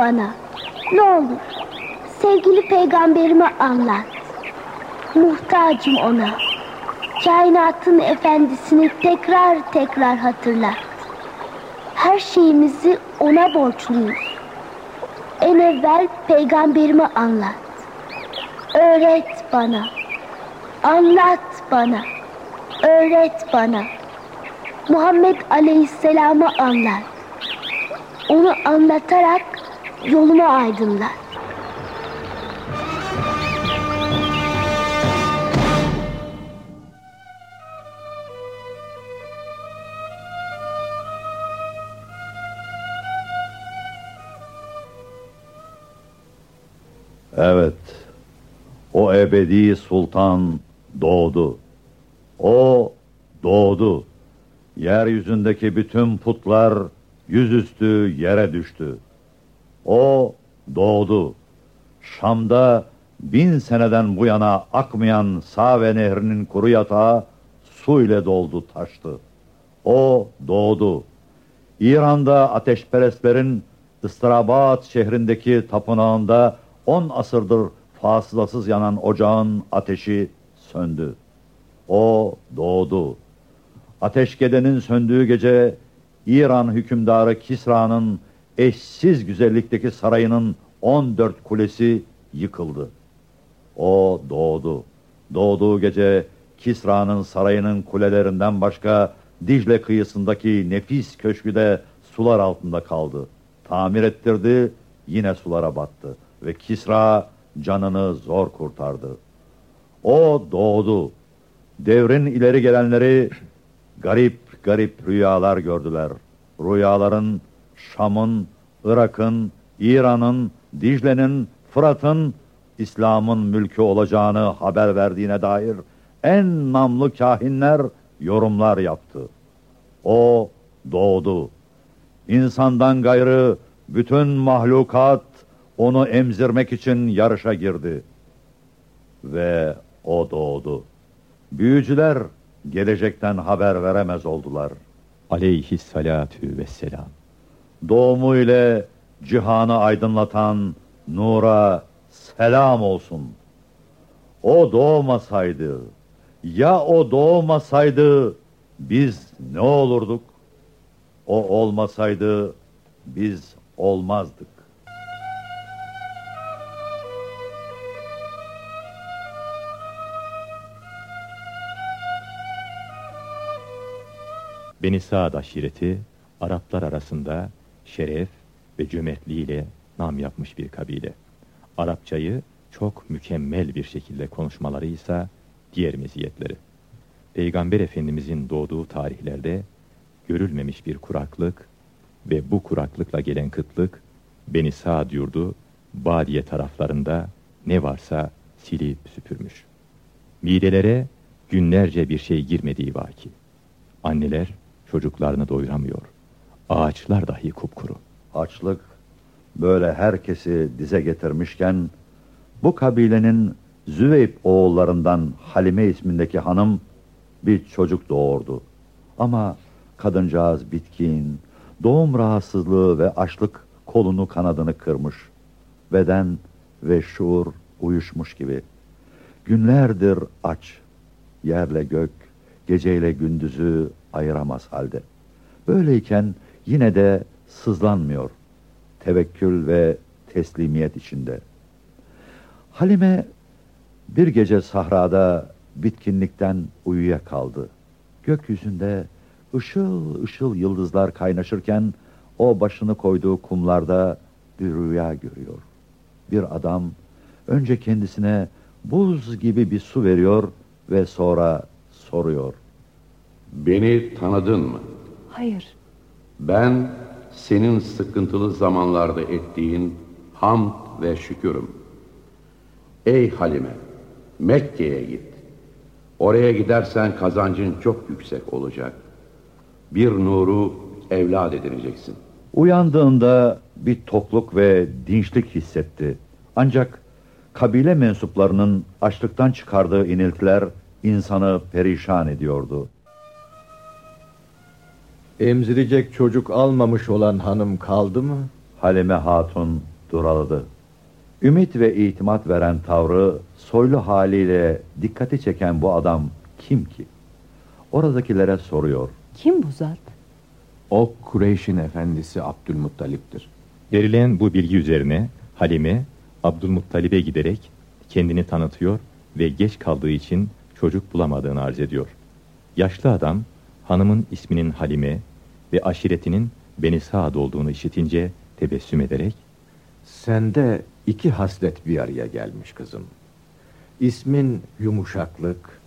bana. Ne olur sevgili peygamberime anlat. Muhtacım ona. Kainatın efendisini tekrar tekrar hatırlat. Her şeyimizi ona borçluyuz. En evvel peygamberime anlat. Öğret bana. Anlat bana. Öğret bana. Muhammed Aleyhisselam'ı anlat. Onu anlatarak yolumu aydınlat. Evet, o ebedi sultan doğdu. O doğdu. Yeryüzündeki bütün putlar yüzüstü yere düştü. O doğdu. Şam'da bin seneden bu yana akmayan Save nehrinin kuru yatağı su ile doldu taştı. O doğdu. İran'da ateşperestlerin Istrabat şehrindeki tapınağında on asırdır fasılasız yanan ocağın ateşi söndü. O doğdu. Ateşkedenin söndüğü gece İran hükümdarı Kisra'nın eşsiz güzellikteki sarayının 14 kulesi yıkıldı. O doğdu. Doğduğu gece Kisra'nın sarayının kulelerinden başka Dicle kıyısındaki nefis köşkü de sular altında kaldı. Tamir ettirdi, yine sulara battı ve Kisra canını zor kurtardı. O doğdu. Devrin ileri gelenleri garip garip rüyalar gördüler. Rüyaların Şam'ın, Irak'ın, İran'ın, Dicle'nin, Fırat'ın İslam'ın mülkü olacağını haber verdiğine dair en namlı kahinler yorumlar yaptı. O doğdu. İnsandan gayrı bütün mahlukat onu emzirmek için yarışa girdi. Ve o doğdu. Büyücüler gelecekten haber veremez oldular. Aleyhissalatu vesselam. Doğumu ile cihanı aydınlatan nura selam olsun. O doğmasaydı, ya o doğmasaydı biz ne olurduk? O olmasaydı biz olmazdık. Beni Saad aşireti Araplar arasında şeref ve cömertliğiyle nam yapmış bir kabile. Arapçayı çok mükemmel bir şekilde konuşmaları ise diğer meziyetleri. Peygamber Efendimizin doğduğu tarihlerde görülmemiş bir kuraklık ve bu kuraklıkla gelen kıtlık Beni Saad yurdu Badiye taraflarında ne varsa silip süpürmüş. Midelere günlerce bir şey girmediği vaki. Anneler çocuklarını doyuramıyor. Ağaçlar dahi kupkuru. Açlık böyle herkesi dize getirmişken bu kabilenin Züveyb oğullarından Halime ismindeki hanım bir çocuk doğurdu. Ama kadıncağız bitkin, doğum rahatsızlığı ve açlık kolunu kanadını kırmış. Beden ve şuur uyuşmuş gibi. Günlerdir aç, yerle gök, geceyle gündüzü ayıramaz halde. Böyleyken yine de sızlanmıyor. Tevekkül ve teslimiyet içinde. Halime bir gece sahrada bitkinlikten uyuyakaldı. Gökyüzünde ışıl ışıl yıldızlar kaynaşırken o başını koyduğu kumlarda bir rüya görüyor. Bir adam önce kendisine buz gibi bir su veriyor ve sonra soruyor. Beni tanıdın mı? Hayır. Ben senin sıkıntılı zamanlarda ettiğin hamd ve şükürüm. Ey Halime, Mekke'ye git. Oraya gidersen kazancın çok yüksek olacak. Bir nuru evlat edineceksin. Uyandığında bir tokluk ve dinçlik hissetti. Ancak kabile mensuplarının açlıktan çıkardığı iniltiler insanı perişan ediyordu. Emzirecek çocuk almamış olan hanım kaldı mı? Halime Hatun duraladı. Ümit ve itimat veren tavrı soylu haliyle dikkati çeken bu adam kim ki? Oradakilere soruyor. Kim bu zat? O Kureyş'in efendisi Abdülmuttalip'tir. Verilen bu bilgi üzerine Halime Abdülmuttalib'e giderek kendini tanıtıyor ve geç kaldığı için çocuk bulamadığını arz ediyor. Yaşlı adam hanımın isminin Halime ve aşiretinin Beni Saad olduğunu işitince tebessüm ederek Sende iki haslet bir araya gelmiş kızım. İsmin yumuşaklık,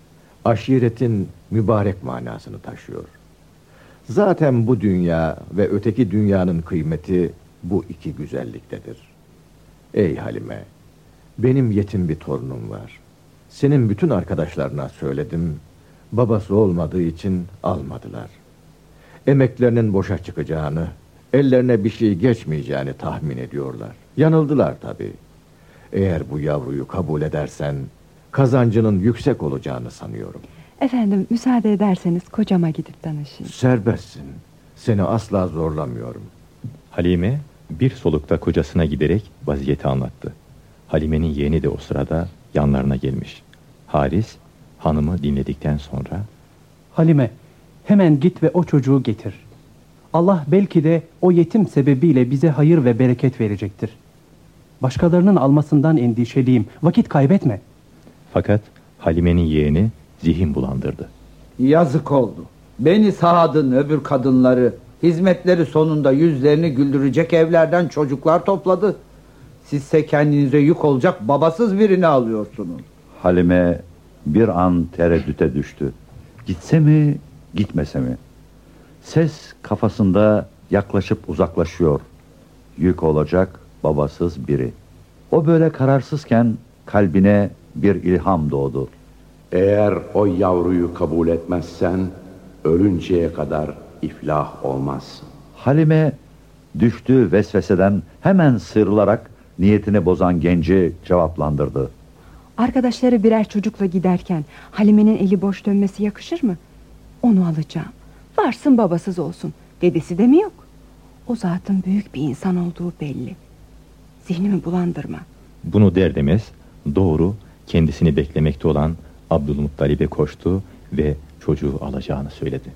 aşiretin mübarek manasını taşıyor. Zaten bu dünya ve öteki dünyanın kıymeti bu iki güzelliktedir. Ey Halime, benim yetim bir torunum var. Senin bütün arkadaşlarına söyledim, babası olmadığı için almadılar. Emeklerinin boşa çıkacağını, ellerine bir şey geçmeyeceğini tahmin ediyorlar. Yanıldılar tabii. Eğer bu yavruyu kabul edersen, kazancının yüksek olacağını sanıyorum. Efendim müsaade ederseniz kocama gidip danışayım. Serbestsin. Seni asla zorlamıyorum. Halime bir solukta kocasına giderek vaziyeti anlattı. Halime'nin yeğeni de o sırada yanlarına gelmiş. Haris hanımı dinledikten sonra Halime, hemen git ve o çocuğu getir. Allah belki de o yetim sebebiyle bize hayır ve bereket verecektir. Başkalarının almasından endişeliyim. Vakit kaybetme. fakat Halime'nin yeğeni zihin bulandırdı. Yazık oldu. Beni Saad'ın öbür kadınları hizmetleri sonunda yüzlerini güldürecek evlerden çocuklar topladı. Sizse kendinize yük olacak babasız birini alıyorsunuz. Halime bir an tereddüte düştü. Gitse mi, gitmese mi? Ses kafasında yaklaşıp uzaklaşıyor. Yük olacak babasız biri. O böyle kararsızken kalbine bir ilham doğdu. Eğer o yavruyu kabul etmezsen ölünceye kadar iflah olmazsın. Halime düştüğü vesveseden hemen sıyrılarak niyetini bozan genci cevaplandırdı. Arkadaşları birer çocukla giderken Halime'nin eli boş dönmesi yakışır mı? Onu alacağım. Varsın babasız olsun. Dedesi de mi yok? O zatın büyük bir insan olduğu belli. Zihnimi bulandırma. Bunu der demez doğru kendisini beklemekte olan Abdülmuttalib'e koştu ve çocuğu alacağını söyledi.